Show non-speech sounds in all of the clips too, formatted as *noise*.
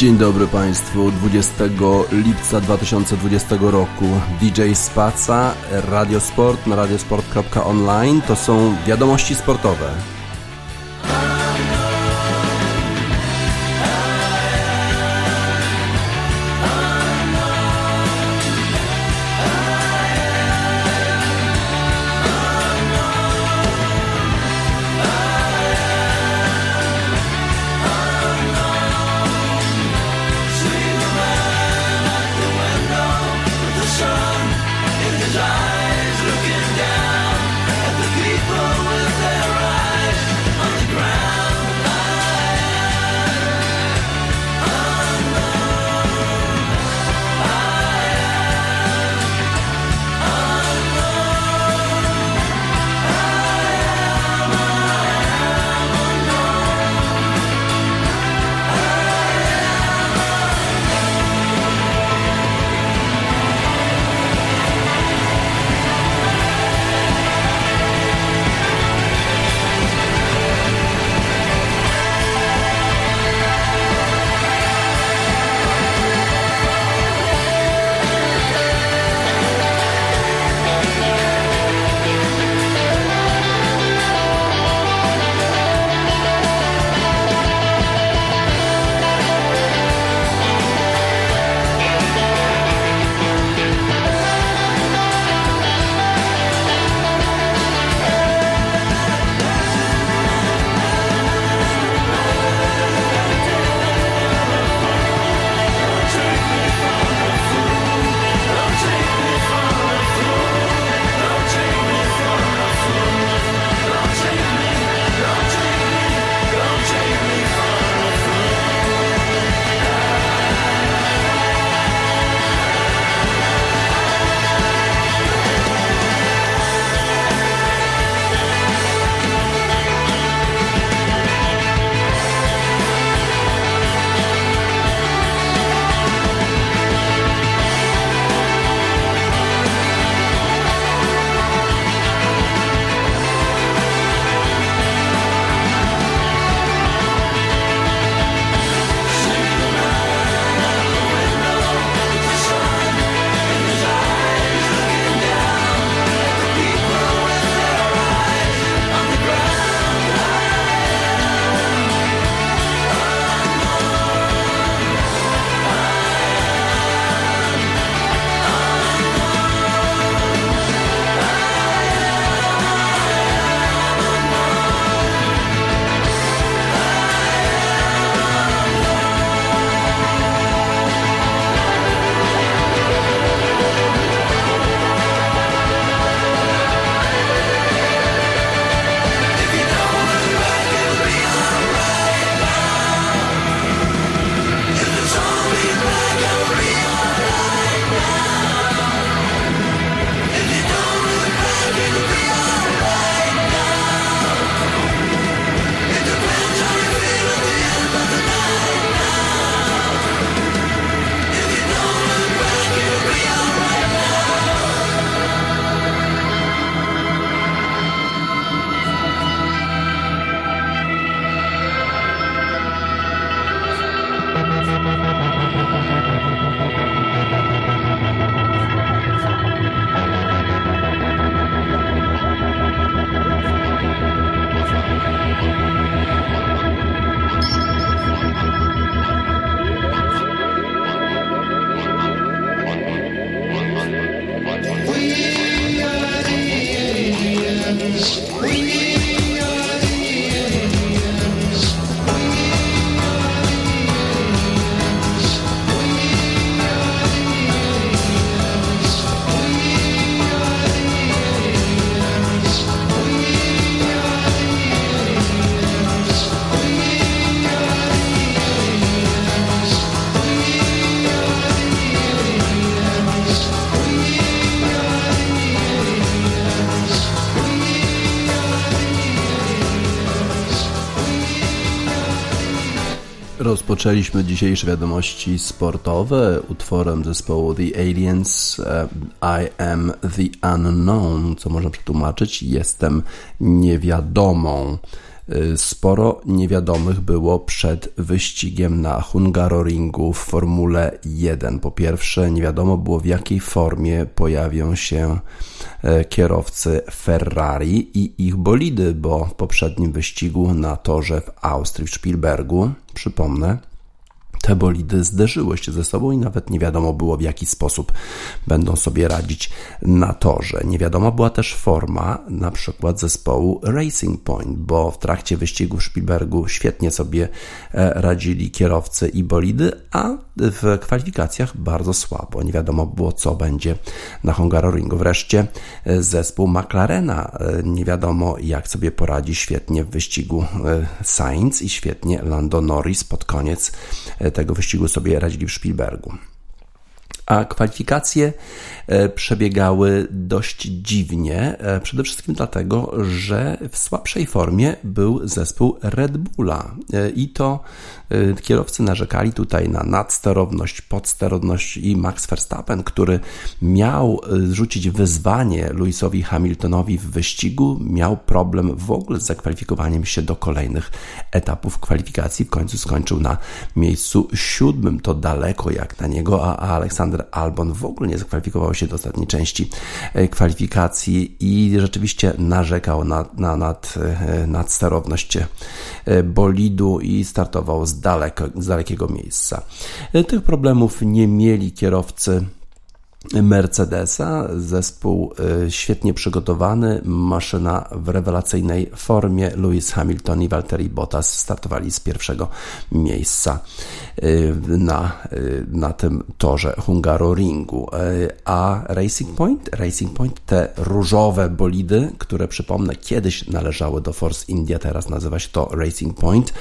Dzień dobry Państwu. 20 lipca 2020 roku DJ Spaca, Radiosport na radiosport.online to są wiadomości sportowe. Rozpoczęliśmy dzisiejsze wiadomości sportowe utworem zespołu The Aliens e, I Am The Unknown, co można przetłumaczyć Jestem niewiadomą. Y, sporo niewiadomych było przed wyścigiem na Hungaroringu w Formule 1. Po pierwsze, nie wiadomo było w jakiej formie pojawią się e, kierowcy Ferrari i ich bolidy, bo w poprzednim wyścigu na torze w Austrii w Spielbergu, przypomnę, te bolidy zderzyły się ze sobą i nawet nie wiadomo było w jaki sposób będą sobie radzić na torze. Nie wiadoma była też forma na przykład zespołu Racing Point, bo w trakcie wyścigu w Spielbergu świetnie sobie e, radzili kierowcy i bolidy, a w kwalifikacjach bardzo słabo. Nie wiadomo było co będzie na Hungaroringu. Wreszcie e, zespół McLarena e, nie wiadomo jak sobie poradzi świetnie w wyścigu Sainz i świetnie Lando Norris pod koniec tego wyścigu sobie radzili w Spielbergu. A kwalifikacje e, przebiegały dość dziwnie, e, przede wszystkim dlatego, że w słabszej formie był zespół Red Bulla. E, i to kierowcy narzekali tutaj na nadsterowność, podsterowność i Max Verstappen, który miał rzucić wyzwanie Lewisowi Hamiltonowi w wyścigu, miał problem w ogóle z zakwalifikowaniem się do kolejnych etapów kwalifikacji. W końcu skończył na miejscu siódmym, to daleko jak na niego, a Aleksander Albon w ogóle nie zakwalifikował się do ostatniej części e, kwalifikacji i rzeczywiście narzekał na, na nad, e, nadsterowność e, bolidu i startował z, daleko, z dalekiego miejsca. Tych problemów nie mieli kierowcy Mercedesa, zespół y, świetnie przygotowany, maszyna w rewelacyjnej formie. Lewis Hamilton i Valtteri Bottas startowali z pierwszego miejsca y, na, y, na tym torze Hungaroringu. A Racing Point, Racing Point, te różowe bolidy, które przypomnę kiedyś należały do Force India, teraz nazywa się to Racing Point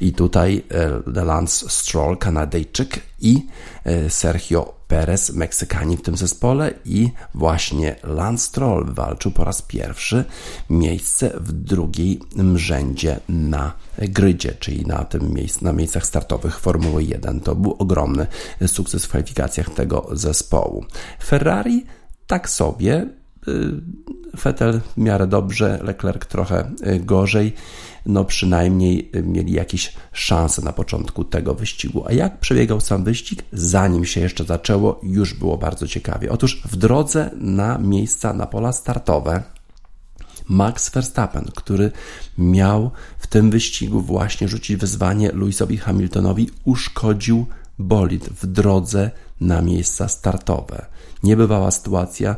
i tutaj Lance Stroll, Kanadyjczyk i Sergio Perez, Meksykanin w tym zespole i właśnie Lance Stroll walczył po raz pierwszy miejsce w drugiej rzędzie na grydzie, czyli na tym na miejscach startowych Formuły 1. To był ogromny sukces w kwalifikacjach tego zespołu. Ferrari tak sobie, y, Vettel w miarę dobrze, Leclerc trochę y, gorzej no przynajmniej y, mieli jakieś szanse na początku tego wyścigu. A jak przebiegał sam wyścig? Zanim się jeszcze zaczęło, już było bardzo ciekawie. Otóż w drodze na miejsca na pola startowe Max Verstappen, który miał w tym wyścigu właśnie rzucić wyzwanie Lewisowi Hamiltonowi, uszkodził bolid w drodze na miejsca startowe. Niebywała sytuacja.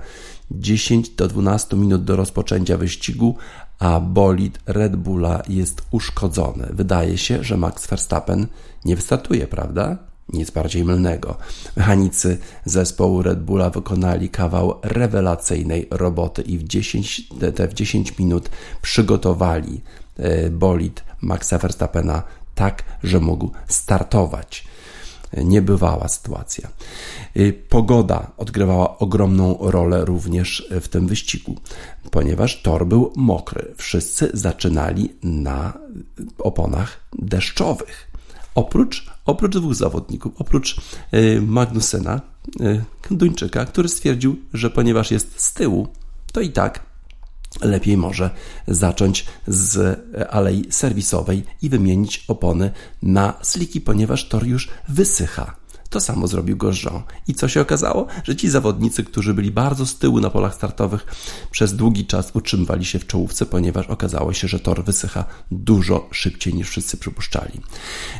10 do 12 minut do rozpoczęcia wyścigu, a bolid Red Bulla jest uszkodzony. Wydaje się, że Max Verstappen nie wystartuje, prawda? Nic bardziej mylnego. Mechanicy zespołu Red Bulla wykonali kawał rewelacyjnej roboty i w 10, te w 10 minut przygotowali e, bolid Maxa Verstappena tak, że mógł startować niebywała sytuacja. Y, pogoda odgrywała ogromną rolę również w tym wyścigu, ponieważ tor był mokry. Wszyscy zaczynali na oponach deszczowych. Oprócz, oprócz dwóch zawodników, oprócz y, Magnusena, y, Duńczyka, który stwierdził, że ponieważ jest z tyłu, to i tak lepiej może zacząć z alei serwisowej i wymienić opony na sliki, ponieważ tor już wysycha. To samo zrobił Gorgeon. I co się okazało? Że ci zawodnicy, którzy byli bardzo z tyłu na polach startowych, przez długi czas utrzymywali się w czołówce, ponieważ okazało się, że tor wysycha dużo szybciej niż wszyscy przypuszczali.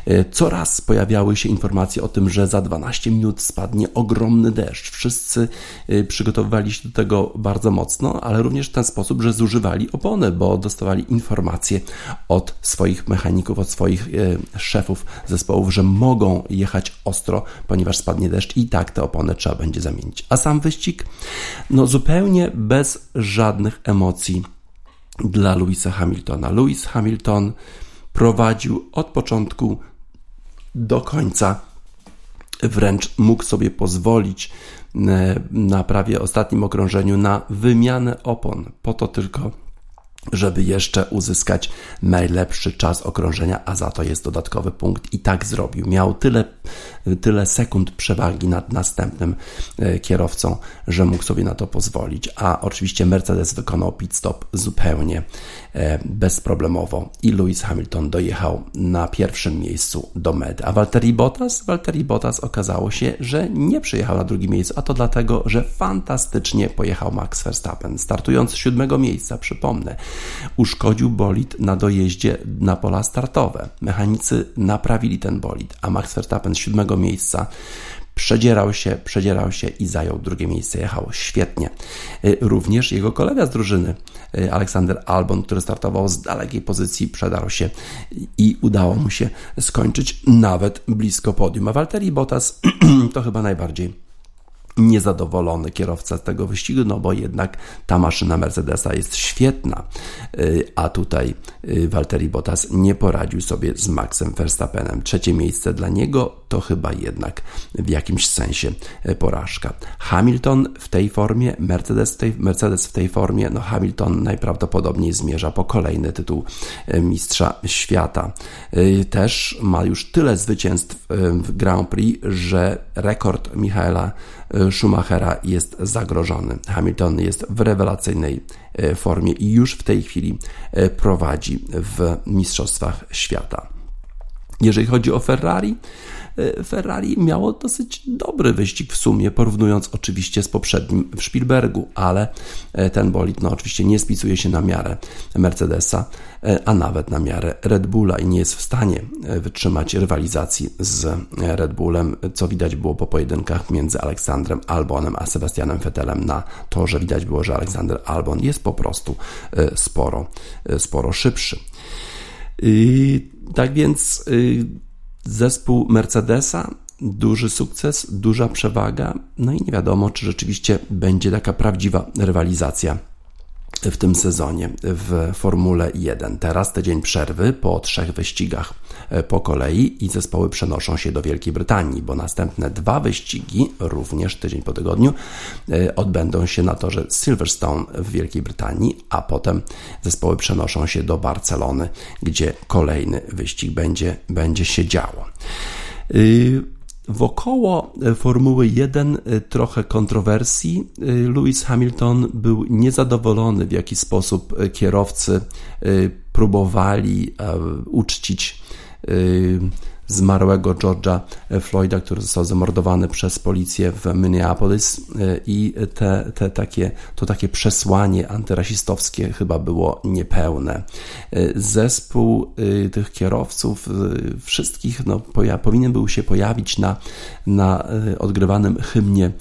E, coraz pojawiały się informacje o tym, że za 12 minut spadnie ogromny deszcz. Wszyscy e, przygotowywali się do tego bardzo mocno, ale również w ten sposób, że zużywali opony, bo dostawali informacje od swoich mechaników, od swoich e, szefów zespołów, że mogą jechać ostro ponieważ spadnie deszcz i tak te opony trzeba będzie zamienić. A sam wyścig, no zupełnie bez żadnych emocji dla Louisa Hamiltona. Louis Hamilton prowadził od początku do końca, wręcz mógł sobie pozwolić e, na prawie ostatnim okrążeniu na wymianę opon, po to tylko, żeby jeszcze uzyskać najlepszy czas okrążenia, a za to jest dodatkowy punkt i tak zrobił. Miał tyle tyle sekund przewagi nad następnym kierowcą, że mógł sobie na to pozwolić. A oczywiście Mercedes wykonał pit stop zupełnie bezproblemowo i Lewis Hamilton dojechał na pierwszym miejscu do mety. A Valtteri Bottas? Valtteri Bottas okazało się, że nie przyjechał na drugim miejscu, a to dlatego, że fantastycznie pojechał Max Verstappen. Startując z siódmego miejsca, przypomnę, uszkodził bolid na dojeździe na pola startowe. Mechanicy naprawili ten bolid, a Max Verstappen z siódmego miejsca Przedzierał się, przedzierał się i zajął drugie miejsce. Jechał świetnie. Y, również jego kolega z drużyny, y, Aleksander Albon, który startował z dalekiej pozycji, przedarł się i udało mu się skończyć nawet blisko podium. A Valtteri Bottas *clears throat* to chyba najbardziej niezadowolony kierowca z tego wyścigu, no bo jednak ta maszyna Mercedesa jest świetna, y, a tutaj y, Valtteri Bottas nie poradził sobie z Maxem Verstappenem. Trzecie miejsce dla niego to chyba jednak w jakimś sensie y, porażka. Hamilton w tej formie, Mercedes w tej, Mercedes w tej formie, no Hamilton najprawdopodobniej zmierza po kolejny tytuł mistrza świata. Też ma już tyle zwycięstw w Grand Prix, że rekord Michaela Schumachera jest zagrożony. Hamilton jest w rewelacyjnej e, formie i już w tej chwili e, prowadzi w Mistrzostwach Świata. Jeżeli chodzi o Ferrari, Ferrari miało dosyć dobry wyścig w sumie, porównując oczywiście z poprzednim w Spielbergu, ale e, ten bolid no, oczywiście nie spisuje się na miarę Mercedesa, e, a nawet na miarę Red Bulla i nie jest w stanie wytrzymać rywalizacji z Red Bullem, co widać było po pojedynkach między Aleksandrem Albonem a Sebastianem Vettelem na to, że widać było, że Aleksander Albon jest po prostu sporo, sporo szybszy. Tak więc Zespół Mercedesa, duży sukces, duża przewaga, no i nie wiadomo, czy rzeczywiście będzie taka prawdziwa rywalizacja w tym sezonie w Formule 1. Teraz tydzień przerwy po trzech wyścigach e, po kolei i zespoły przenoszą się do Wielkiej Brytanii, bo następne dwa wyścigi, również tydzień po tygodniu, e, odbędą się na torze Silverstone w Wielkiej Brytanii, a potem zespoły przenoszą się do Barcelony, gdzie kolejny wyścig będzie, będzie się działo. Y, Wokoło e, Formuły 1 e, trochę kontrowersji. E, Lewis Hamilton był niezadowolony, w jaki sposób kierowcy próbowali uczcić zmarłego George'a Floyda, który został zamordowany przez policję w Minneapolis i te, te takie, to takie przesłanie antyrasistowskie chyba było niepełne. Zespół y, tych kierowców, y, wszystkich no, powinien był się pojawić na, na y, odgrywanym hymnie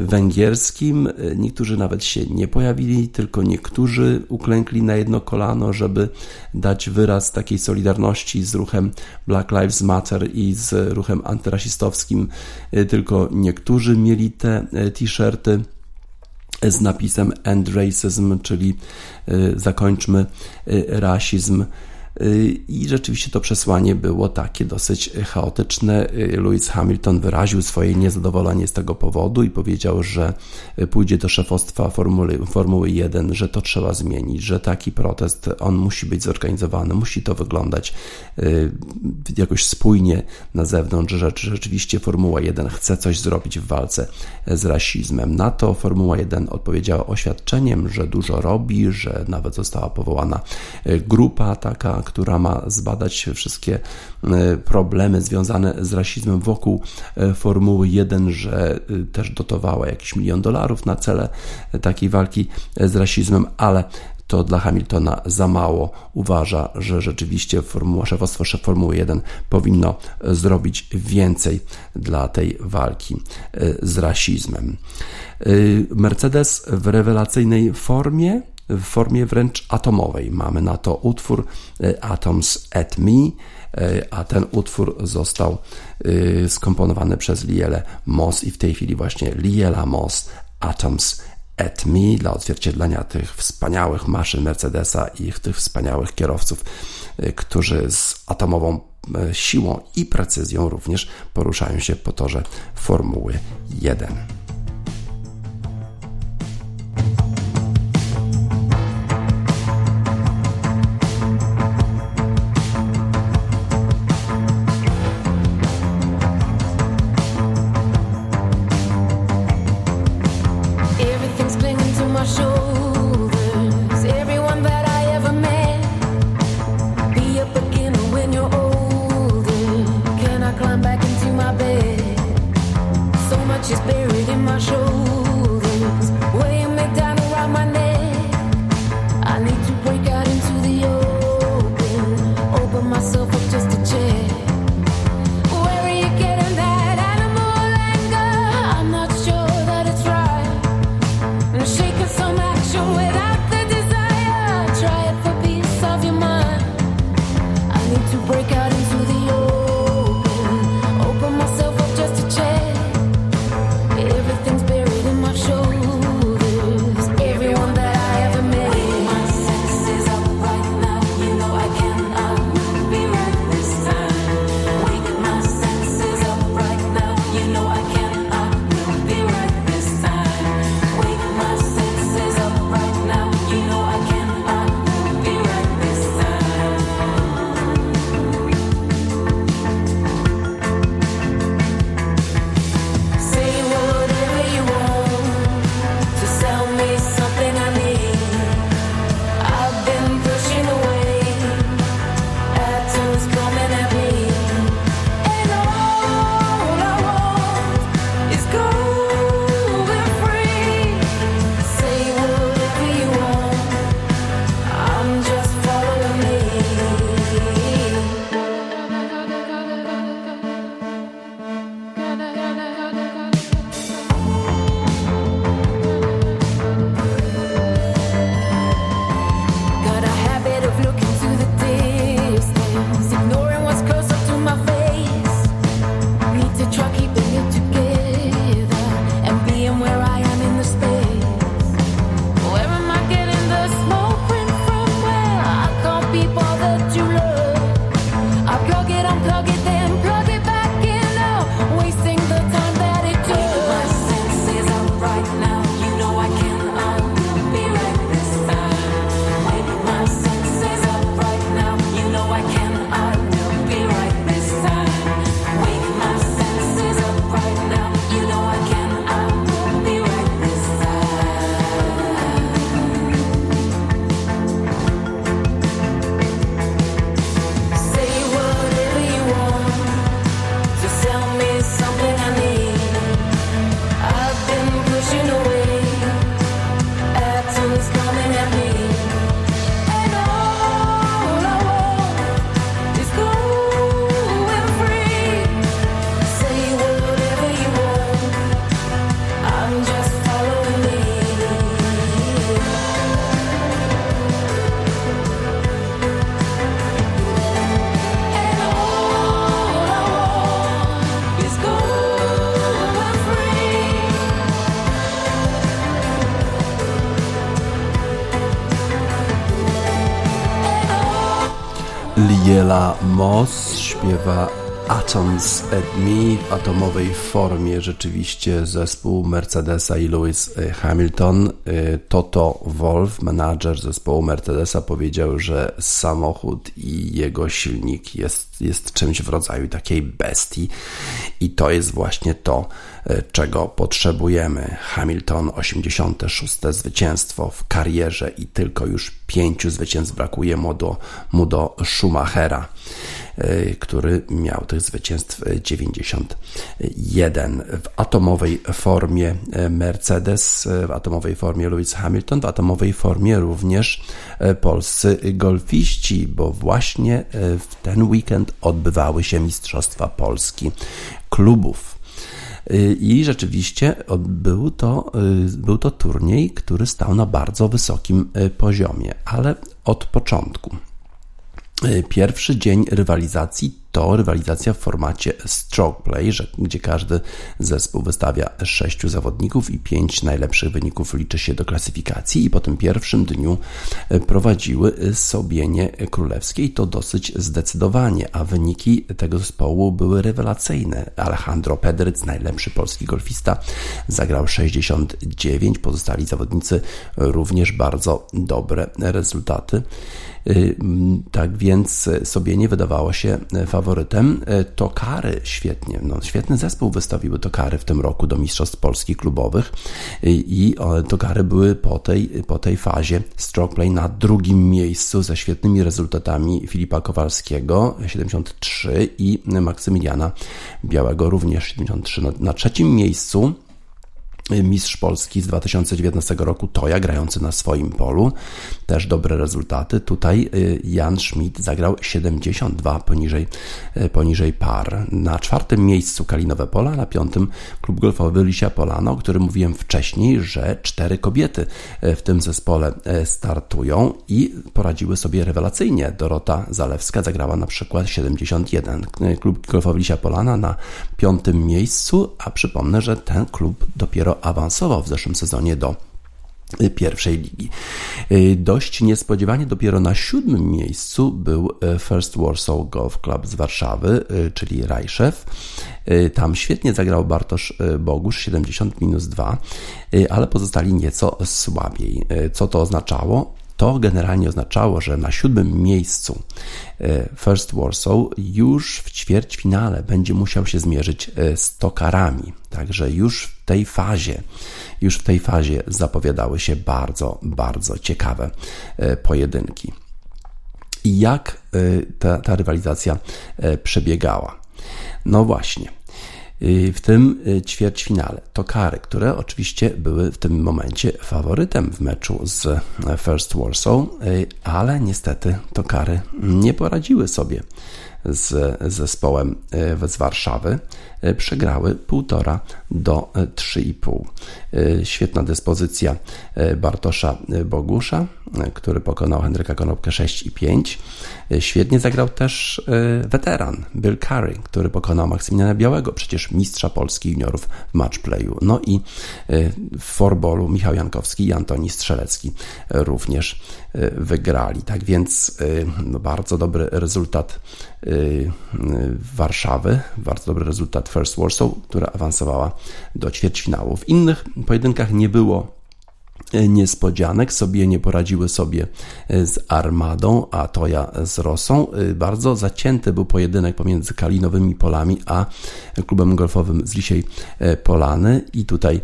węgierskim. Niektórzy nawet się nie pojawili, tylko niektórzy uklękli na jedno kolano, żeby dać wyraz takiej solidarności z ruchem Black Lives Matter i z ruchem antyrasistowskim. Tylko niektórzy mieli te e, t-shirty z napisem End Racism, czyli e, zakończmy e, rasizm. Y, I rzeczywiście to przesłanie było takie dosyć chaotyczne. Y, Lewis Hamilton wyraził swoje niezadowolenie z tego powodu i powiedział, że pójdzie do szefostwa Formuły, Formuły 1, że to trzeba zmienić, że taki protest on musi być zorganizowany, musi to wyglądać y, jakoś spójnie na zewnątrz, że rzeczywiście Formuła 1 chce coś zrobić w walce z rasizmem. Na to Formuła 1 odpowiedziała oświadczeniem, że dużo robi, że nawet została powołana grupa taka, która ma zbadać wszystkie e, problemy związane z rasizmem wokół e, Formuły 1, że e, też dotowała jakiś milion dolarów na cele takiej walki z rasizmem, ale to dla Hamiltona za mało. Uważa, że rzeczywiście formuła, szefostwo szef Formuły 1 powinno zrobić więcej dla tej walki z rasizmem. Mercedes w rewelacyjnej formie w formie wręcz atomowej. Mamy na to utwór e, Atoms at Me, e, a ten utwór został e, skomponowany przez Liele Moss i w tej chwili właśnie Liela Moss Atoms at Me dla odzwierciedlenia tych wspaniałych maszyn Mercedesa i tych wspaniałych kierowców, którzy z atomową siłą i precyzją również poruszają się po torze Formuły 1. Moss śpiewa Atoms at Me w atomowej formie. Rzeczywiście zespół Mercedesa i Lewis Hamilton. Toto Wolf, menadżer zespołu Mercedesa, powiedział, że samochód i jego silnik jest, jest czymś w rodzaju takiej bestii. I to jest właśnie to, czego potrzebujemy. Hamilton 86 zwycięstwo w karierze i tylko już pięciu zwycięstw brakuje mu do, mu do Schumachera, e, który miał tych zwycięstw 91. W atomowej formie e, Mercedes, e, w atomowej formie Lewis Hamilton, w atomowej formie również polscy golfiści, bo właśnie w ten weekend odbywały się Mistrzostwa Polski klubów. I rzeczywiście był to, y, był to turniej, który stał na bardzo wysokim y, poziomie, ale od początku. Y, pierwszy dzień rywalizacji to rywalizacja w formacie stroke play, gdzie każdy zespół wystawia sześciu zawodników i pięć najlepszych wyników liczy się do klasyfikacji i po tym pierwszym dniu e, prowadziły Sobienie Królewskie i to dosyć zdecydowanie, a wyniki tego zespołu były rewelacyjne. Alejandro Pedryc, najlepszy polski golfista, zagrał 69, pozostali zawodnicy również bardzo dobre rezultaty. Y, tak więc sobie nie wydawało się faworytem faworytem. Tokary świetnie, no, świetny zespół wystawiły Tokary w tym roku do Mistrzostw Polski klubowych i Tokary były po tej, po tej fazie strokeplay na drugim miejscu ze świetnymi rezultatami Filipa Kowalskiego 73 i Maksymiliana Białego również 73 na, na trzecim miejscu mistrz Polski z 2019 roku Toja, grający na swoim polu. Też dobre rezultaty. Tutaj y, Jan Schmidt zagrał 72 poniżej, y, poniżej par. Na czwartym miejscu Kalinowe Pola, na piątym klub golfowy Lisia Polano, o którym mówiłem wcześniej, że cztery kobiety y, w tym zespole startują i poradziły sobie rewelacyjnie. Dorota Zalewska zagrała na przykład 71. Klub golfowy Lisia Polana na piątym miejscu, a przypomnę, że ten klub dopiero awansował w zeszłym sezonie do pierwszej ligi. Dość niespodziewanie dopiero na siódmym miejscu był First Warsaw Golf Club z Warszawy, czyli Rajszew. Tam świetnie zagrał Bartosz Bogusz 70 minus 2, ale pozostali nieco słabiej. Co to oznaczało? To generalnie oznaczało, że na siódmym miejscu e, First Warsaw już w ćwierćfinale będzie musiał się zmierzyć e, z Tokarami. Także już w tej fazie, już w tej fazie zapowiadały się bardzo, bardzo ciekawe e, pojedynki. I jak ta, ta rywalizacja przebiegała? No właśnie. Y, w tym y, ćwierćfinale. Tokary, które oczywiście były w tym momencie faworytem w meczu z e, First Warsaw, y, ale niestety Tokary nie poradziły sobie z zespołem z Warszawy. E, przegrały 1,5 do 3,5. E, świetna dyspozycja e, Bartosza Bogusza, który pokonał Henryka Konopkę 6 i 5. Świetnie zagrał też weteran Bill Curry, który pokonał Maksymiliana Białego, przecież mistrza Polski juniorów w matchplayu. No i w forbolu Michał Jankowski i Antoni Strzelecki również wygrali. Tak więc no, bardzo dobry rezultat Warszawy, bardzo dobry rezultat First Warsaw, która awansowała do ćwierćfinału. W innych pojedynkach nie było e, niespodzianek, sobie nie poradziły sobie e, z Armadą, a Toja z Rosą. E, bardzo zacięty był pojedynek pomiędzy Kalinowymi Polami a klubem golfowym z Lisiej Polany i tutaj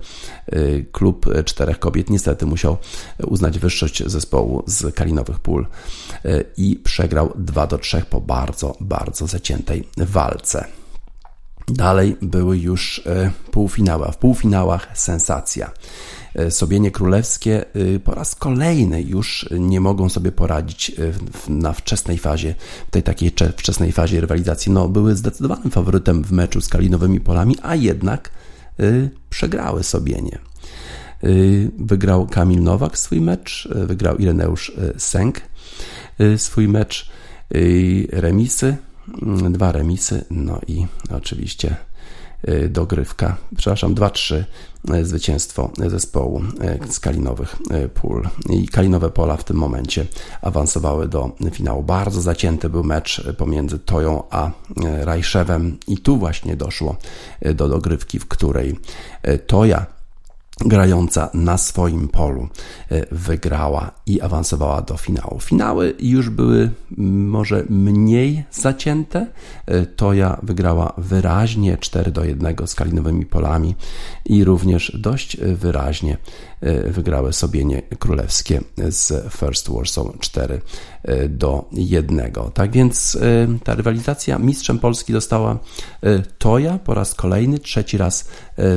klub czterech kobiet niestety musiał uznać wyższość zespołu z Kalinowych Pól i przegrał 2 do 3 po bardzo, bardzo zaciętej walce. Dalej były już e, półfinały, w półfinałach sensacja. E, Sobienie Królewskie e, po raz kolejny już nie mogą sobie poradzić na wczesnej fazie, tej takiej wczesnej fazie rywalizacji. No, były zdecydowanym faworytem w meczu z Kalinowymi Polami, a jednak przegrały Sobienie. Wygrał Kamil Nowak swój mecz, wygrał Ireneusz Sęk swój mecz, remisy dwa remisy, no i oczywiście y, dogrywka, przepraszam, 2-3 y, zwycięstwo zespołu y, z Kalinowych Pól. I Kalinowe Pola w tym momencie awansowały do finału. Bardzo zacięty był mecz pomiędzy Toją a Rajszewem i tu właśnie doszło do dogrywki, w której Toja grająca na swoim polu e, wygrała i awansowała do finału. Finały już były może mniej zacięte. E, Toja wygrała wyraźnie 4 do 1 z kalinowymi polami i również dość wyraźnie wygrały Sobienie Królewskie z First Warsaw 4 do 1. Tak więc ta rywalizacja mistrzem Polski dostała Toja po raz kolejny, trzeci raz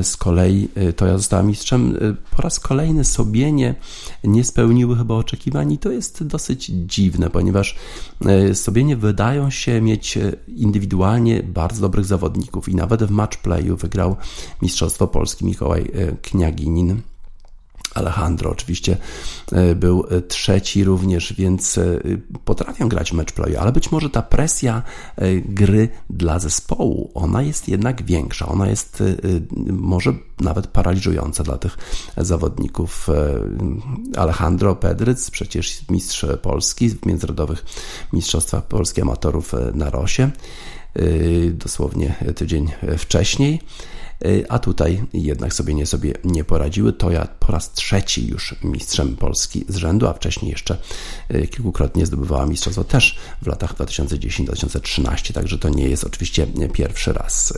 z kolei Toja została mistrzem Y, po raz kolejny Sobienie nie spełniły chyba oczekiwań i to jest dosyć dziwne, ponieważ y, Sobienie wydają się mieć y, indywidualnie bardzo dobrych zawodników i nawet w matchplayu wygrał Mistrzostwo Polski Mikołaj Kniaginin. Alejandro oczywiście e, był e, trzeci również, więc e, potrafią grać mecz playu, ale być może ta presja gry dla zespołu, ona jest jednak większa, ona jest może nawet paraliżująca dla tych zawodników. Alejandro Pedryc, przecież mistrz Polski w międzynarodowych mistrzostwach Polski amatorów na Rosie, dosłownie tydzień wcześniej. A tutaj jednak sobie nie sobie nie poradziły. To ja po raz trzeci już mistrzem Polski z rzędu, a wcześniej jeszcze kilkukrotnie zdobywała mistrzostwo też w latach 2010-2013, także to nie jest oczywiście pierwszy raz.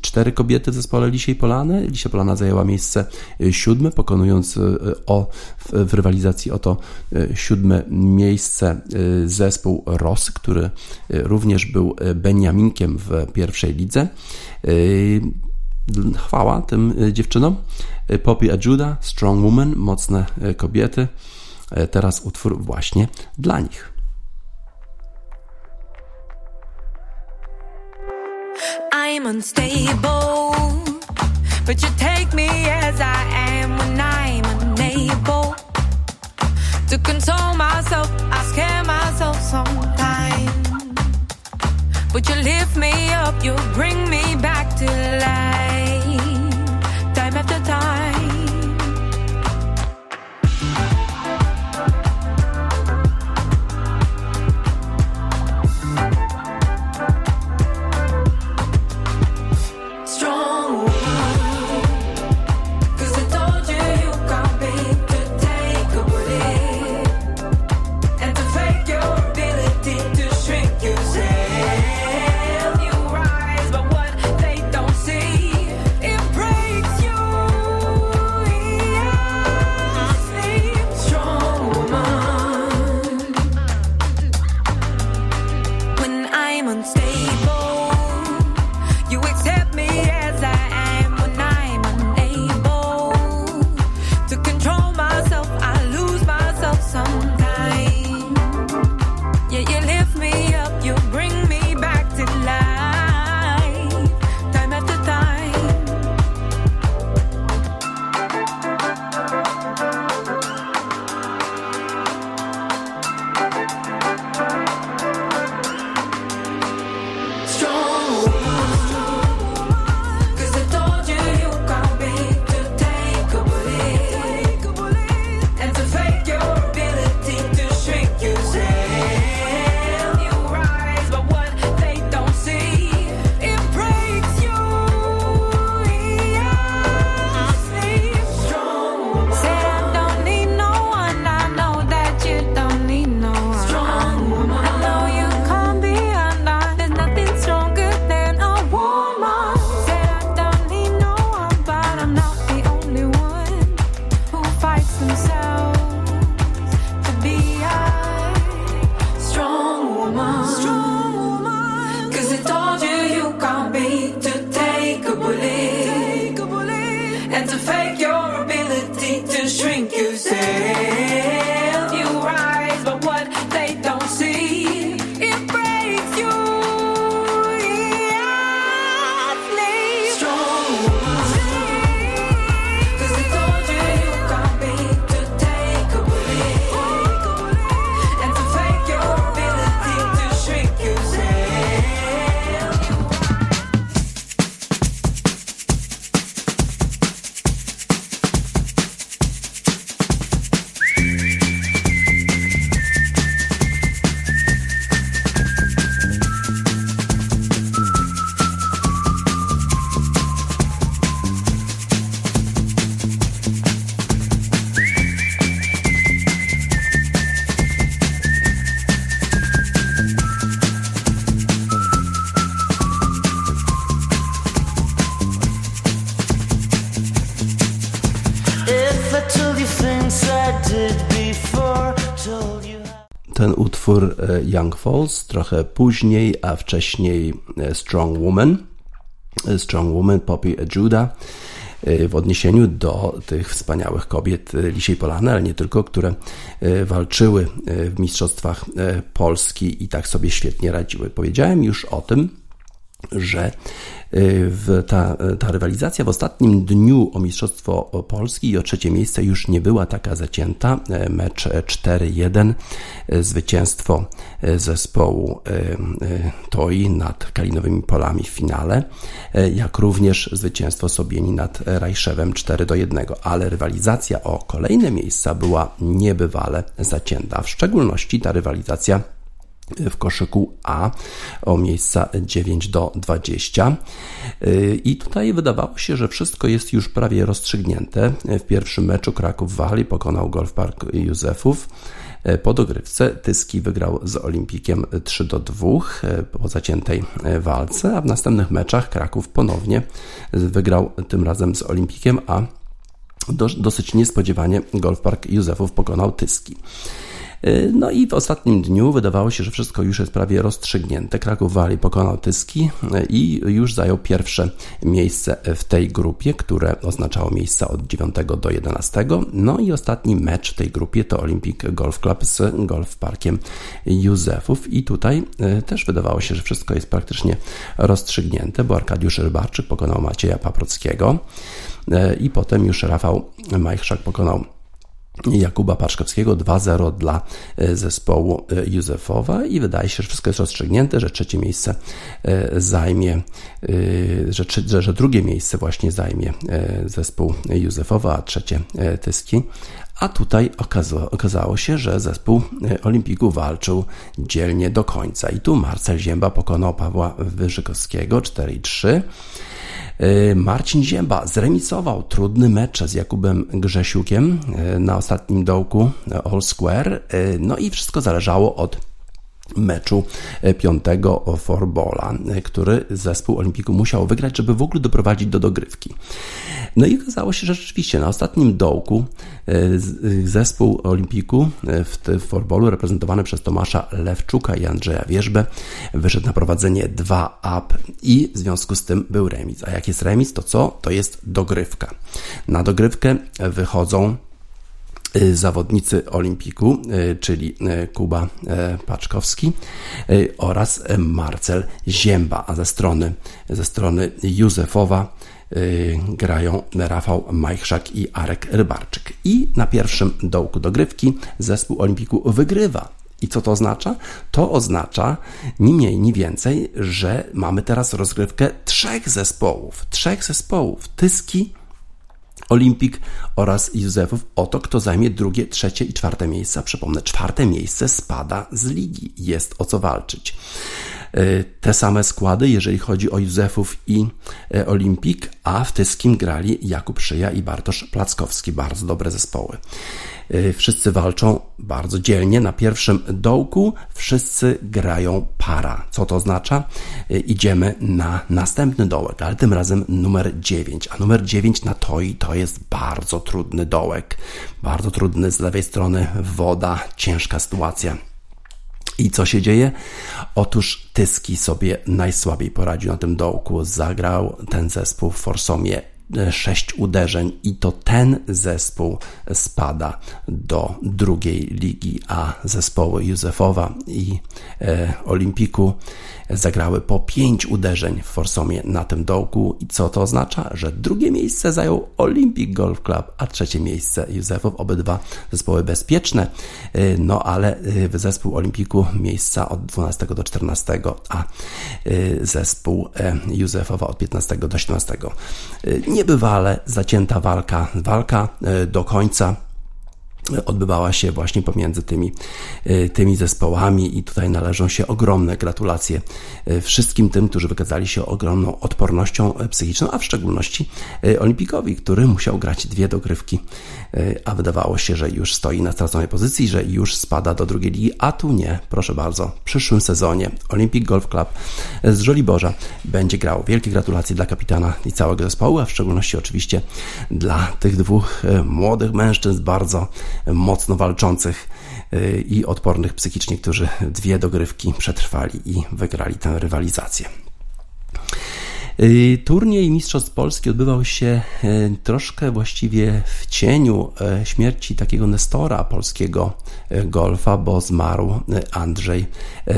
Cztery kobiety w zespole Lisiej Polany. Lisia Polana zajęła miejsce siódme, pokonując o, w rywalizacji o to siódme miejsce zespół ROS, który również był Beniaminkiem w pierwszej lidze. Chwała tym dziewczynom. Poppy Ajuda, Strong Woman, mocne kobiety. Teraz utwór właśnie dla nich. I'm unstable, but you take me as I am when I'm unable to console myself. I scare myself sometimes. But you lift me up, you bring me back to life, ten Young Falls, trochę później, a wcześniej e, Strong Woman. E, Strong Woman, Poppy Judah w odniesieniu do tych wspaniałych kobiet Lisiej Polany, ale nie tylko, które walczyły w Mistrzostwach Polski i tak sobie świetnie radziły. Powiedziałem już o tym, że y, ta, ta rywalizacja w ostatnim dniu o Mistrzostwo Polski i o trzecie miejsce już nie była taka zacięta. E, mecz 4-1, e, zwycięstwo e, zespołu TOI nad Kalinowymi Polami w finale, jak również zwycięstwo Sobieni nad Rajszewem 4-1, ale rywalizacja o kolejne miejsca była niebywale zacięta. W szczególności ta rywalizacja w koszyku A o miejsca 9 do 20. I tutaj wydawało się, że wszystko jest już prawie rozstrzygnięte. W pierwszym meczu Kraków Wali pokonał Golf Park Józefów. Po dogrywce Tyski wygrał z Olimpikiem 3 do 2 po zaciętej walce, a w następnych meczach Kraków ponownie wygrał tym razem z Olimpikiem, a dosyć niespodziewanie Golf Park Józefów pokonał Tyski. Y, no i w ostatnim dniu wydawało się, że wszystko już jest prawie rozstrzygnięte. Kraków Wali pokonał Tyski y, i już zajął pierwsze miejsce w tej grupie, które oznaczało miejsca od 9 do 11. No i ostatni mecz w tej grupie to Olympic Golf Club z Golf Parkiem Józefów i tutaj y, też wydawało się, że wszystko jest praktycznie rozstrzygnięte, bo Arkadiusz Rybarczyk pokonał Macieja Paprockiego i potem już Rafał Majchrzak pokonał Jakuba Paszkowskiego 2-0 dla e, zespołu e, Józefowa i wydaje się, że wszystko jest rozstrzygnięte, że trzecie miejsce e, zajmie, że, że, że drugie miejsce właśnie zajmie zespół Józefowa, a trzecie Tyski. A tutaj okazało, okazało się, że zespół Olimpiku walczył dzielnie do końca. I tu Marcel Zięba pokonał Pawła Wyżykowskiego 4-3. E, Marcin Zięba zremisował trudny mecz z Jakubem Grzesiukiem e, na ostatnim dołku e, All Square. No i wszystko zależało od meczu piątego Forbola, który zespół Olimpiku musiał wygrać, żeby w ogóle doprowadzić do dogrywki. No i okazało się, że rzeczywiście na ostatnim dołku zespół Olimpiku w Forbolu reprezentowany przez Tomasza Lewczuka i Andrzeja Wierzbę wyszedł na prowadzenie 2 up i w związku z tym był remis. A jak jest remis, to co? To jest dogrywka. Na dogrywkę wychodzą zawodnicy Olimpiku, y, czyli y, Kuba Paczkowski oraz Marcel Zięba, a ze strony, ze strony Józefowa grają Rafał Majchrzak i Arek Rybarczyk. I na pierwszym dołku dogrywki zespół Olimpiku wygrywa. I co to oznacza? To oznacza ni mniej, ni więcej, że mamy teraz rozgrywkę trzech zespołów. Trzech zespołów. Tyski, Olimpik oraz Józefów o to, kto zajmie drugie, trzecie i czwarte miejsca. Przypomnę, czwarte miejsce spada z ligi. Jest o co walczyć. E, te same składy, jeżeli chodzi o Józefów i e, Olimpik, a w Tyskim grali Jakub Szyja i Bartosz Plackowski. Bardzo dobre zespoły. E, wszyscy walczą bardzo dzielnie. Na pierwszym dołku wszyscy grają para. Co to oznacza? Idziemy na następny dołek, ale tym razem numer 9. A numer 9 na Toi to jest bardzo trudny dołek. Bardzo trudny z lewej strony woda, ciężka sytuacja. I co się dzieje? Otóż Tyski sobie najsłabiej poradził na tym dołku. Zagrał ten zespół w Forsomie sześć uderzeń i to ten zespół spada do drugiej ligi, a zespoły Józefowa i e, Olimpiku zagrały po pięć uderzeń w Forsomie na tym dołku. I co to oznacza? Że drugie miejsce zajął Olympic Golf Club, a trzecie miejsce Józefów, obydwa zespoły bezpieczne, e, no ale e, zespół Olimpiku miejsca od 12 do 14, a zespół Józefowa od 15 do 17 niebywale zacięta walka, walka e, do końca odbywała się właśnie pomiędzy tymi, e, tymi zespołami i tutaj należą się ogromne gratulacje e, wszystkim tym, którzy wykazali się ogromną odpornością psychiczną, a w szczególności Olimpikowi, który musiał grać dwie dogrywki, a wydawało się, że już stoi na straconej pozycji, że już spada do drugiej ligi, a tu nie, proszę bardzo, w przyszłym sezonie Olympic Golf Club z Żoliborza będzie grał. Wielkie gratulacje dla kapitana i całego zespołu, a w szczególności oczywiście dla tych dwóch młodych mężczyzn bardzo mocno walczących y, i odpornych psychicznie, którzy dwie dogrywki przetrwali i wygrali tę rywalizację. Y, turniej Mistrzostw Polski odbywał się y, troszkę właściwie w cieniu y, śmierci takiego Nestora polskiego golfa, bo zmarł Andrzej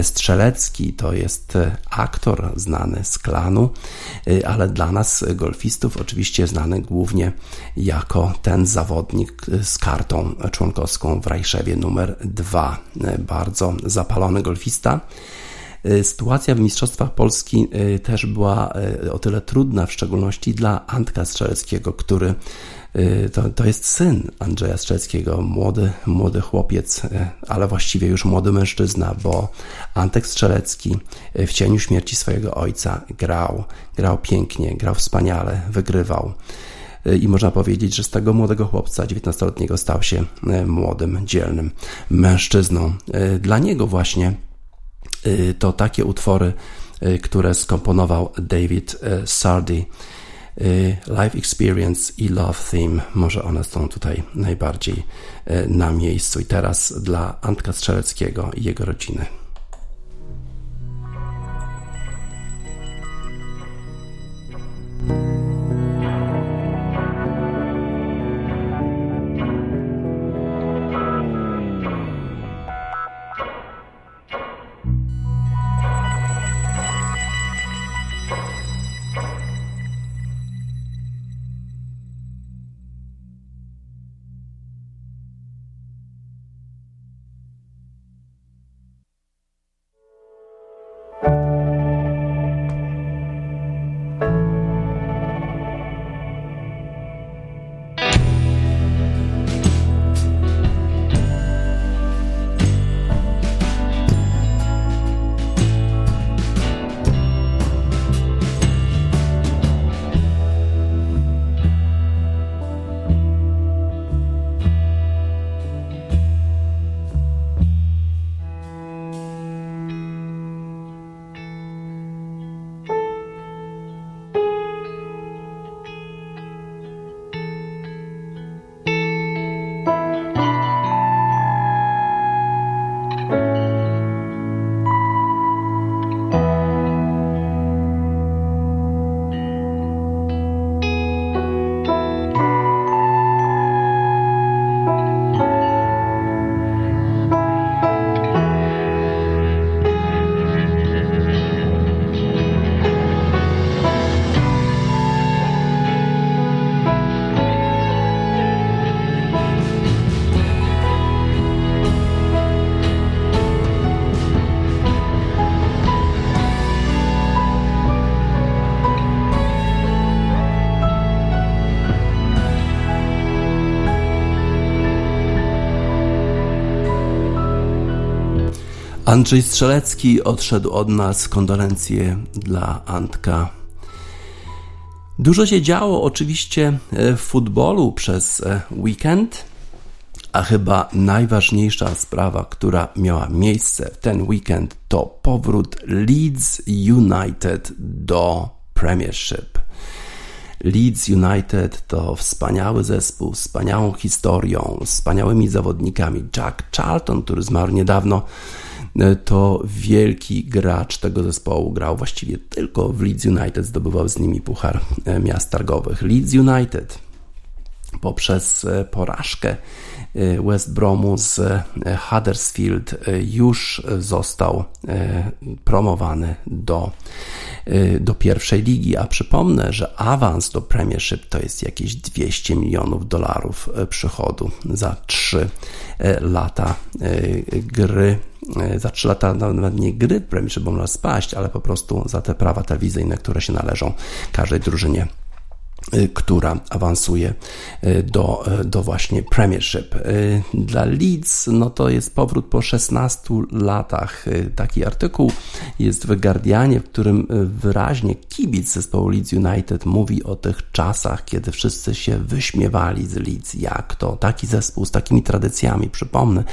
Strzelecki. To jest aktor znany z klanu, ale dla nas golfistów oczywiście znany głównie jako ten zawodnik z kartą członkowską w Rajszewie numer 2. Bardzo zapalony golfista. Sytuacja w Mistrzostwach Polski też była o tyle trudna, w szczególności dla Antka Strzeleckiego, który to, to jest syn Andrzeja Strzelskiego, młody, młody chłopiec, ale właściwie już młody mężczyzna, bo Antek Strzelecki w cieniu śmierci swojego ojca grał, grał pięknie, grał wspaniale, wygrywał. I można powiedzieć, że z tego młodego chłopca, 19-letniego, stał się młodym, dzielnym mężczyzną. Dla niego właśnie to takie utwory, które skomponował David Sardi Y, life Experience i Love Theme. Może one są tutaj najbardziej y, na miejscu. I teraz dla Antka Strzeleckiego i jego rodziny. Andrzej Strzelecki odszedł od nas. Kondolencje dla Antka. Dużo się działo oczywiście e, w futbolu przez e, weekend, a chyba najważniejsza sprawa, która miała miejsce w ten weekend, to powrót Leeds United do Premiership. Leeds United to wspaniały zespół, wspaniałą historią, wspaniałymi zawodnikami. Jack Charlton, który zmarł niedawno, to wielki gracz tego zespołu. Grał właściwie tylko w Leeds United, zdobywał z nimi puchar e, miast targowych. Leeds United poprzez e, porażkę West Bromu z Huddersfield już został promowany do, do pierwszej ligi. A przypomnę, że awans do Premiership to jest jakieś 200 milionów dolarów przychodu za 3 lata gry E, za 3 lata nawet nie gry Premiership, bo można spaść, ale po prostu za te prawa telewizyjne, które się należą każdej drużynie e, która awansuje e, do, do właśnie Premiership. Dla Leeds no to jest powrót po 16 latach. Taki artykuł jest w Guardianie, w którym wyraźnie kibic zespołu Leeds United mówi o tych czasach, kiedy wszyscy się wyśmiewali z Leeds. Jak to? Taki zespół z takimi tradycjami. Przypomnę,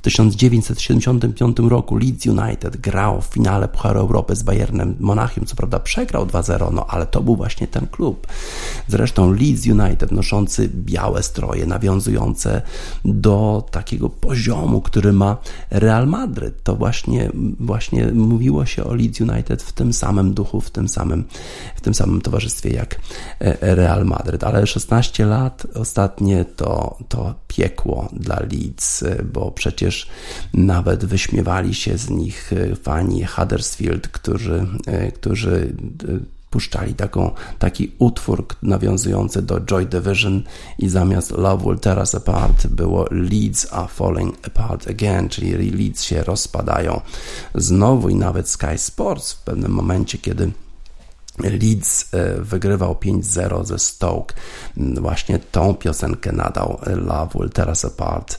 1975 roku Leeds United grał w finale Pucharu Europy z Bayernem Monachium. Co prawda przegrał 2-0, no ale to był właśnie ten klub. Zresztą Leeds United noszący białe stroje, nawiązujące do takiego poziomu, który ma Real Madryt. To właśnie, właśnie mówiło się o Leeds United w tym samym duchu, w tym samym, w tym samym towarzystwie jak e, Real Madryt. Ale 16 lat ostatnie to, to piekło dla Leeds, bo przecież nawet wyśmiewali się z nich e, fani Huddersfield, którzy, e, którzy e, puszczali taką, taki utwór nawiązujący do Joy Division i zamiast Love Will Tear Us Apart było Leads Are Falling Apart Again, czyli Leads się rozpadają znowu i nawet Sky Sports w pewnym momencie, kiedy Leeds e, wygrywał 5-0 ze Stoke. Mm, właśnie tą piosenkę nadał Love Will Tear Us Apart e,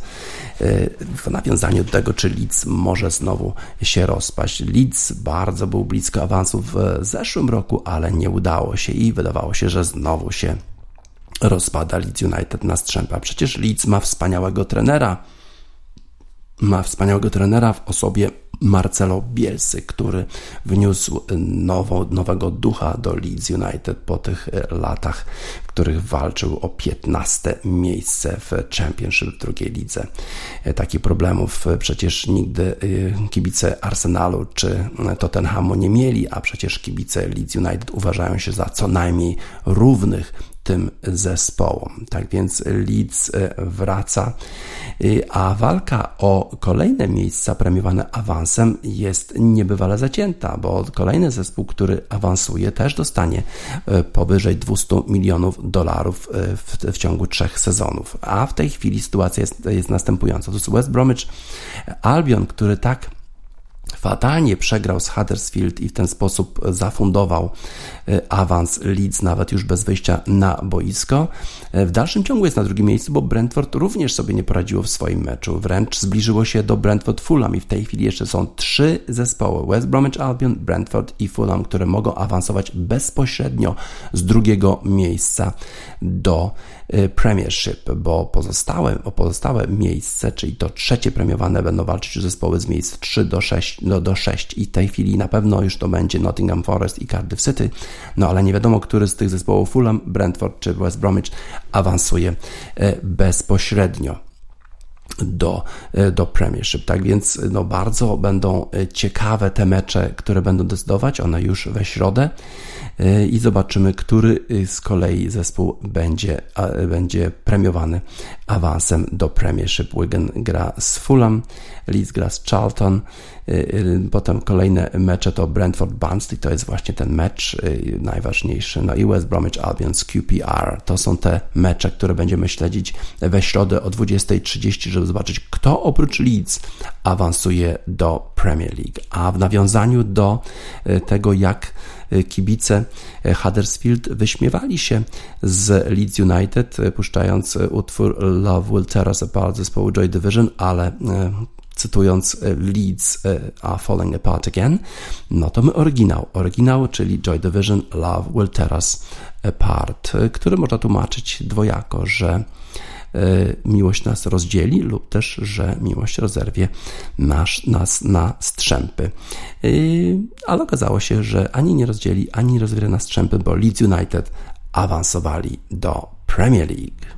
w nawiązaniu do tego, czy Leeds może znowu się rozpaść. Leeds bardzo był blisko awansu w zeszłym roku, ale nie udało się i wydawało się, że znowu się rozpada Leeds United na strzępa. Przecież Leeds ma wspaniałego trenera, ma wspaniałego trenera w osobie Marcelo Bielsy, który wniósł nowo, nowego ducha do Leeds United po tych e, latach, w których walczył o 15 miejsce w Championship w drugiej lidze. E, takich problemów e, przecież nigdy kibice Arsenalu czy Tottenhamu nie mieli, a przecież kibice Leeds United uważają się za co najmniej równych tym zespołom. Tak więc Leeds e, wraca, e, a walka o kolejne miejsca premiowane awansem jest niebywale zacięta, bo kolejny zespół, który awansuje, też dostanie e, powyżej 200 milionów dolarów w, w ciągu trzech sezonów. A w tej chwili sytuacja jest, jest następująca. To jest West Bromwich Albion, który tak fatalnie przegrał z Huddersfield i w ten sposób zafundował e, awans Leeds nawet już bez wyjścia na boisko. E, w dalszym ciągu jest na drugim miejscu, bo Brentford również sobie nie poradziło w swoim meczu. Wręcz zbliżyło się do Brentford Fulham i w tej chwili jeszcze są trzy zespoły: West Bromwich Albion, Brentford i Fulham, które mogą awansować bezpośrednio z drugiego miejsca do Premiership, bo pozostałe, o pozostałe miejsce, czyli to trzecie premiowane, będą walczyć zespoły z miejsc 3 do 6 do, do 6 i w tej chwili na pewno już to będzie Nottingham Forest i Cardiff City, no ale nie wiadomo, który z tych zespołów Fulham, Brentford czy West Bromwich awansuje e, bezpośrednio do, e, do Premiership. Tak więc no, bardzo będą ciekawe te mecze, które będą decydować, one już we środę i zobaczymy, który z kolei zespół będzie, będzie premiowany awansem do Premiership. Wigan gra z Fulham, Leeds gra z Charlton, y, y, potem kolejne mecze to Brentford Barnsley, to jest właśnie ten mecz y, najważniejszy, no i West Bromwich Albion z QPR. To są te mecze, które będziemy śledzić we środę o 20.30, żeby zobaczyć, kto oprócz Leeds awansuje do Premier League. A w nawiązaniu do tego, jak kibice Huddersfield wyśmiewali się z Leeds United, puszczając utwór Love Will Tear Us Apart zespołu Joy Division, ale cytując Leeds are Falling Apart Again, no to my oryginał. Oryginał, czyli Joy Division Love Will Tear Us Apart, który można tłumaczyć dwojako, że miłość nas rozdzieli lub też, że miłość rozerwie nas, nas na strzępy. E, ale okazało się, że ani nie rozdzieli, ani nie na strzępy, bo Leeds United awansowali do Premier League.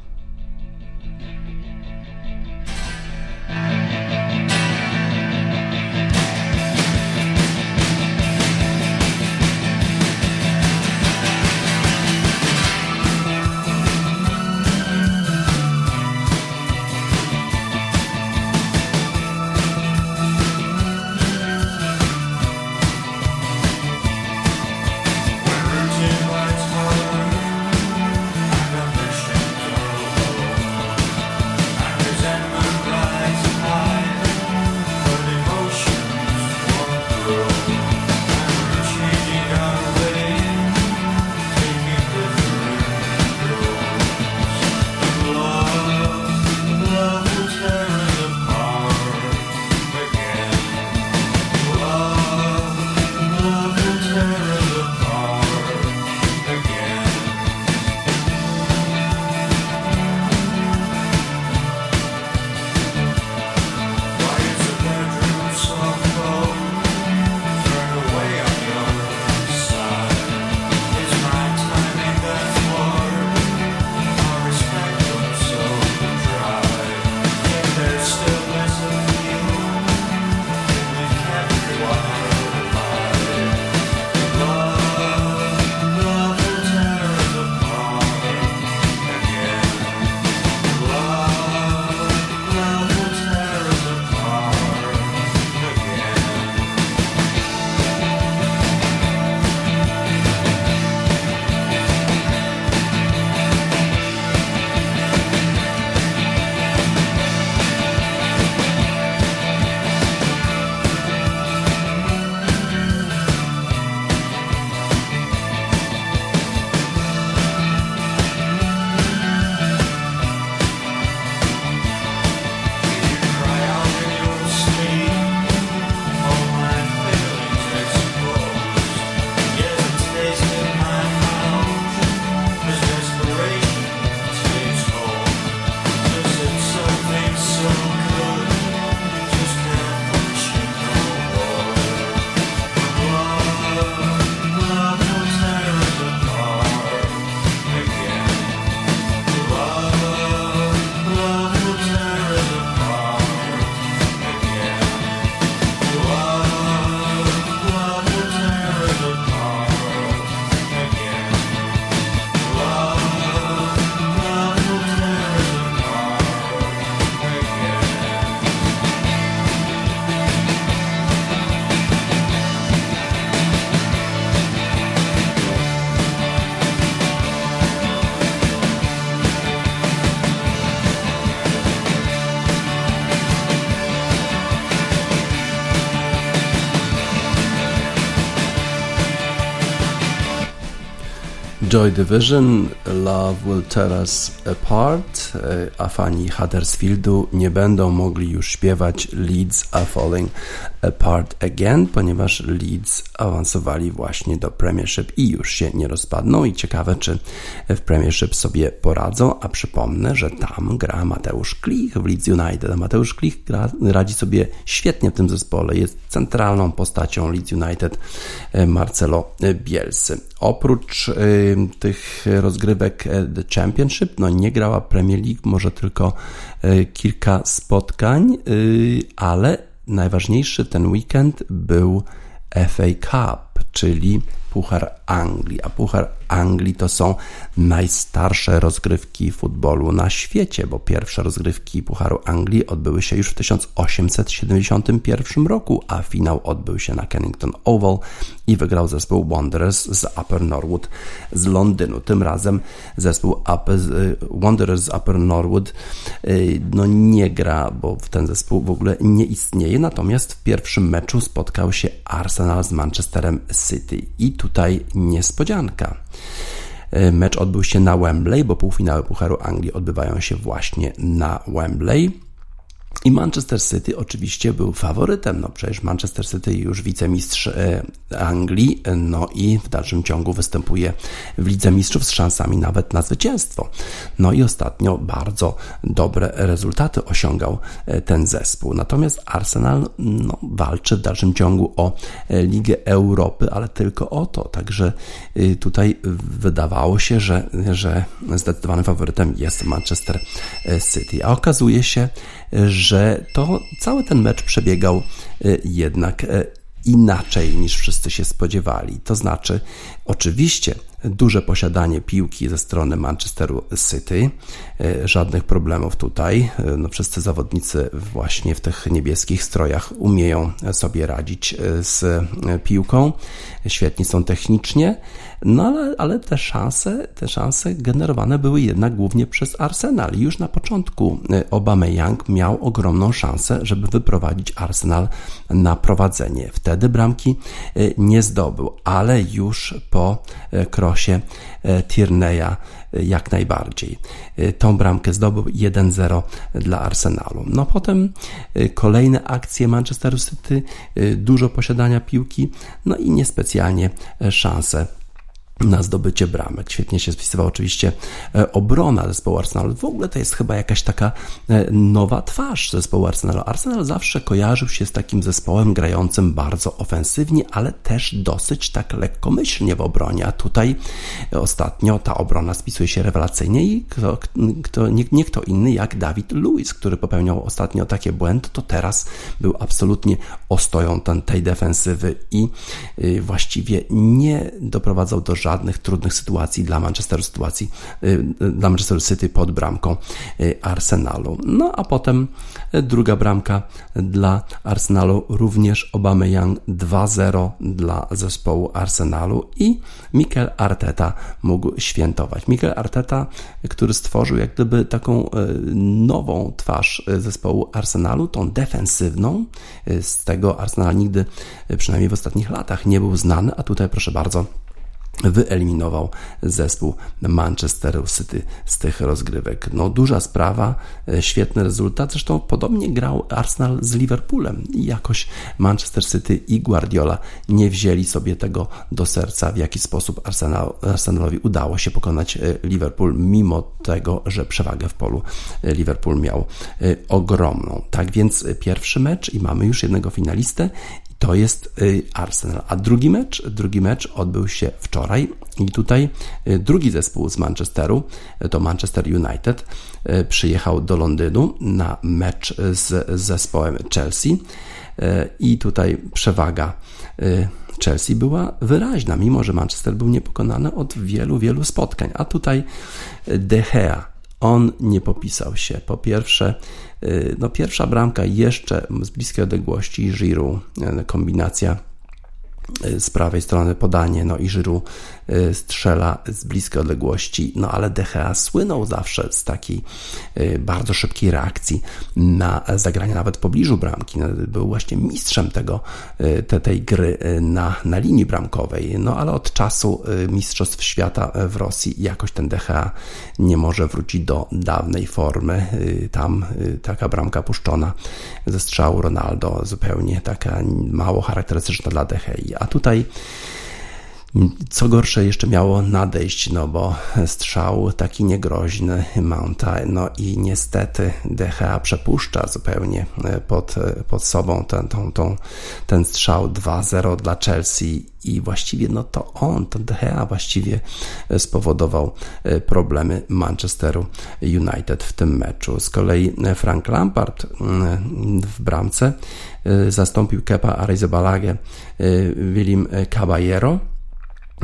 Joy Division, Love Will Tear Us Apart, a fani Huddersfieldu nie będą mogli już śpiewać Leeds Are Falling Apart Again, ponieważ Leeds awansowali właśnie do Premiership i już się nie rozpadną. I ciekawe, czy w Premiership sobie poradzą, a przypomnę, że tam gra Mateusz Klich w Leeds United, a Mateusz Klich gra, radzi sobie świetnie w tym zespole, jest centralną postacią Leeds United e, Marcelo Bielsy. Oprócz y, tych rozgrywek e, The Championship, no nie grała Premier League, może tylko y, kilka spotkań, y, ale najważniejszy ten weekend był FA Cup, czyli Puchar Anglii, a Puchar Anglii to są najstarsze rozgrywki futbolu na świecie, bo pierwsze rozgrywki Pucharu Anglii odbyły się już w 1871 roku, a finał odbył się na Kennington Oval i wygrał zespół Wanderers z Upper Norwood z Londynu. Tym razem zespół Upper, Wanderers z Upper Norwood y, no nie gra, bo ten zespół w ogóle nie istnieje, natomiast w pierwszym meczu spotkał się Arsenal z Manchesterem City i tutaj niespodzianka. E, mecz odbył się na Wembley, bo półfinały Pucharu Anglii odbywają się właśnie na Wembley. I Manchester City oczywiście był faworytem. No przecież Manchester City już wicemistrz e, Anglii, no i w dalszym ciągu występuje w Lidze Mistrzów z szansami nawet na zwycięstwo. No i ostatnio bardzo dobre rezultaty osiągał e, ten zespół. Natomiast Arsenal no, walczy w dalszym ciągu o e, Ligę Europy, ale tylko o to. Także tutaj wydawało się, że, że zdecydowanym faworytem jest Manchester City. A okazuje się, że to cały ten mecz przebiegał y, jednak y, inaczej niż wszyscy się spodziewali. To znaczy, oczywiście duże posiadanie piłki ze strony Manchesteru City, y, żadnych problemów tutaj. No, wszyscy zawodnicy właśnie w tych niebieskich strojach umieją sobie radzić z piłką, świetni są technicznie. No ale, ale te szanse, te szanse generowane były jednak głównie przez Arsenal. Już na początku y, Young miał ogromną szansę, żeby wyprowadzić Arsenal na prowadzenie. Wtedy bramki nie zdobył, ale już po y, krosie Tierney'a jak najbardziej. Tą bramkę zdobył 1-0 dla Arsenalu. No potem kolejne akcje Manchester City, dużo posiadania piłki, no i niespecjalnie szanse na zdobycie bramek. Świetnie się spisywał oczywiście e, obrona zespołu Arsenalu. W ogóle to jest chyba jakaś taka e, nowa twarz zespołu Arsenalu. Arsenal zawsze kojarzył się z takim zespołem grającym bardzo ofensywnie, ale też dosyć tak lekkomyślnie w obronie, a tutaj ostatnio ta obrona spisuje się rewelacyjnie i kto, kto, nie, nie kto inny jak Dawid Lewis, który popełniał ostatnio takie błędy, to teraz był absolutnie ostoją ten, tej defensywy i y, właściwie nie doprowadzał do żadnych żadnych trudnych sytuacji dla Manchesteru, sytuacji y, y, dla Manchesteru City pod bramką y, Arsenalu. No a potem druga bramka dla Arsenalu, również Aubameyang 2-0 dla zespołu Arsenalu i Mikel Arteta mógł świętować. Mikel Arteta, który stworzył jak gdyby taką nową twarz zespołu Arsenalu, tą defensywną. Z tego Arsenal nigdy, przynajmniej w ostatnich latach, nie był znany, a tutaj proszę bardzo wyeliminował zespół Manchesteru City z tych rozgrywek. No duża sprawa, e, świetny rezultat, zresztą podobnie grał Arsenal z Liverpoolem i jakoś Manchester City i Guardiola nie wzięli sobie tego do serca, w jaki sposób Arsenal, Arsenalowi udało się pokonać e, Liverpool, mimo tego, że przewagę w polu e, Liverpool miał ogromną. Tak więc pierwszy mecz i mamy już jednego finalistę to jest y, Arsenal. A drugi mecz, drugi mecz odbył się wczoraj i tutaj y, drugi zespół z Manchesteru, y, to Manchester United, przyjechał do Londynu na mecz z zespołem Chelsea i tutaj przewaga Chelsea była wyraźna, mimo że Manchester był niepokonany od wielu, wielu spotkań. A tutaj De Gea, on nie popisał się. Po pierwsze, Y, no pierwsza bramka jeszcze z bliskiej odległości Giroud, y, kombinacja y, z prawej strony podanie, no i Żyru strzela z bliskiej odległości, no ale DHA słynął zawsze z takiej bardzo szybkiej reakcji na zagranie nawet w pobliżu bramki. No, był właśnie mistrzem tego, te, tej gry na, na linii bramkowej, no ale od czasu Mistrzostw Świata w Rosji jakoś ten DHA nie może wrócić do dawnej formy. Tam taka bramka puszczona ze strzału Ronaldo, zupełnie taka mało charakterystyczna dla DHI. A tutaj co gorsze, jeszcze miało nadejść, no bo strzał taki niegroźny Mounta, no i niestety DHA przepuszcza zupełnie e, pod, e, pod sobą ten, tą, tą, ten strzał 2-0 dla Chelsea i właściwie no to on, to DHA właściwie e, spowodował problemy Manchesteru United w tym meczu. Z kolei Frank Lampard mm, w bramce zastąpił Kepa Arrizabalaga Willim Caballero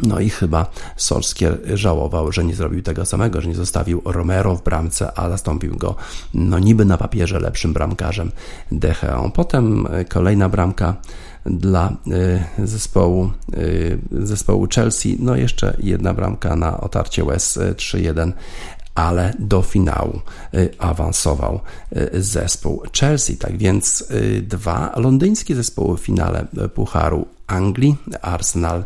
no i chyba Solskier żałował, że nie zrobił tego samego, że nie zostawił Romero w bramce, a zastąpił go no niby na papierze lepszym bramkarzem Decheą. Potem e, kolejna bramka dla e, zespołu, e, zespołu Chelsea, no jeszcze jedna bramka na otarcie łez 3-1, ale do finału awansował zespół Chelsea. Tak więc dwa londyńskie zespoły w finale Pucharu Anglii, Arsenal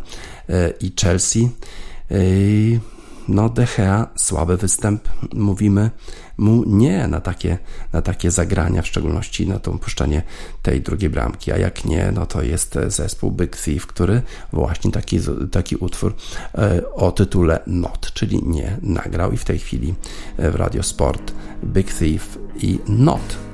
i Chelsea. E, no, De Gea, słaby występ, mówimy mu nie na takie, na takie zagrania, w szczególności na to puszczenie tej drugiej bramki, a jak nie, no to jest zespół Big Thief, który właśnie taki, taki utwór e, o tytule Not, czyli nie nagrał i w tej chwili w Radio Sport Big Thief i Not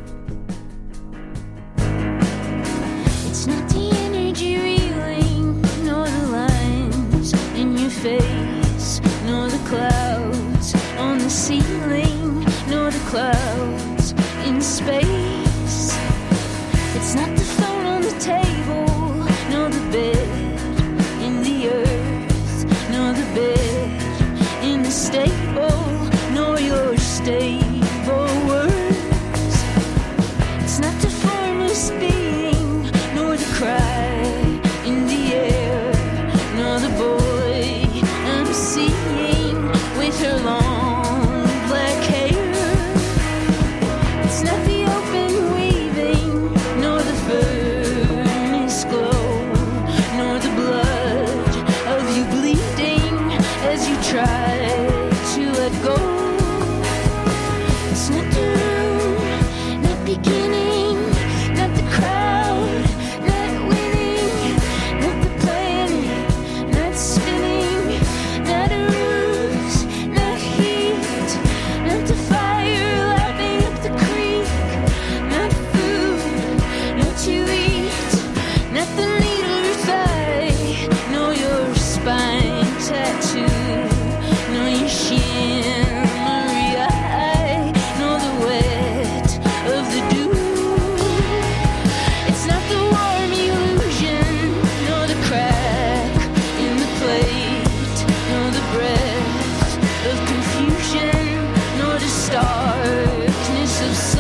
to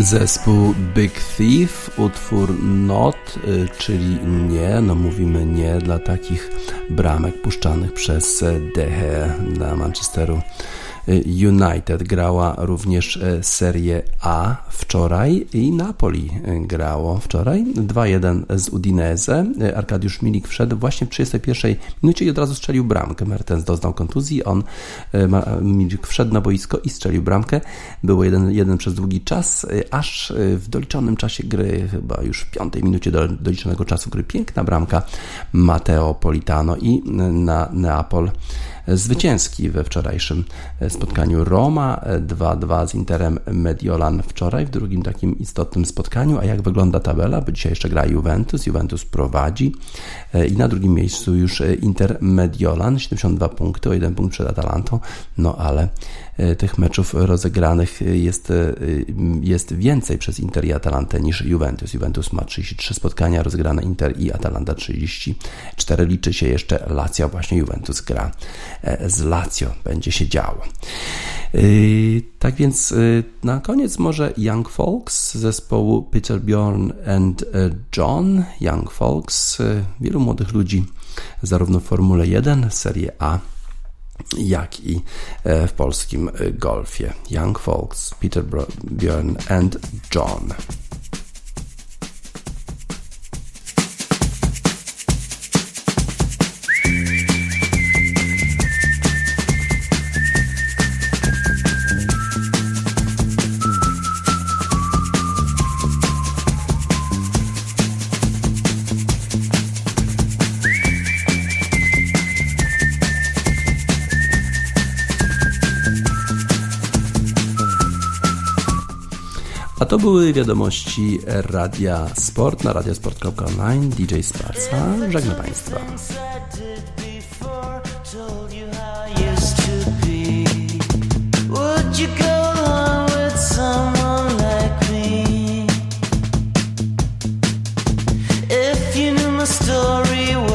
Zespół Big Thief, utwór Not, y, czyli nie, no mówimy nie dla takich bramek puszczanych przez Dehe dla Manchesteru United grała również e, Serię A wczoraj i Napoli e, grało wczoraj 2-1 z Udinese. E, Arkadiusz Milik wszedł właśnie w 31 minucie i od razu strzelił bramkę. Mertens doznał kontuzji, on Milik wszedł na boisko i strzelił bramkę. Było 1-1 przez długi czas, aż w doliczonym czasie gry, chyba już w piątej minucie do, doliczonego czasu gry, piękna bramka Matteo Politano i na Neapol zwycięski we wczorajszym spotkaniu Roma 2-2 z Interem Mediolan wczoraj, w drugim takim istotnym spotkaniu. A jak wygląda tabela? Bo dzisiaj jeszcze gra Juventus. Juventus prowadzi e, i na drugim miejscu już Inter Mediolan, 72 punkty, o jeden punkt przed Atalantą. No ale E, tych meczów rozegranych jest, e, jest więcej przez Inter i Atalantę niż Juventus. Juventus ma 33 spotkania rozegrane Inter i Atalanta 34. Liczy się jeszcze Lazio, właśnie Juventus gra e, z Lazio. Będzie się działo. Tak więc na koniec może Young Folks zespołu Peter Bjorn and John. Young Folks, wielu młodych ludzi zarówno w Formule 1, Serie A, jak i e, w polskim golfie. Young Folks, Peter Björn and John. To były wiadomości Radia Sport na radiosport.online. DJ Sparsa. Żegnam Państwa. story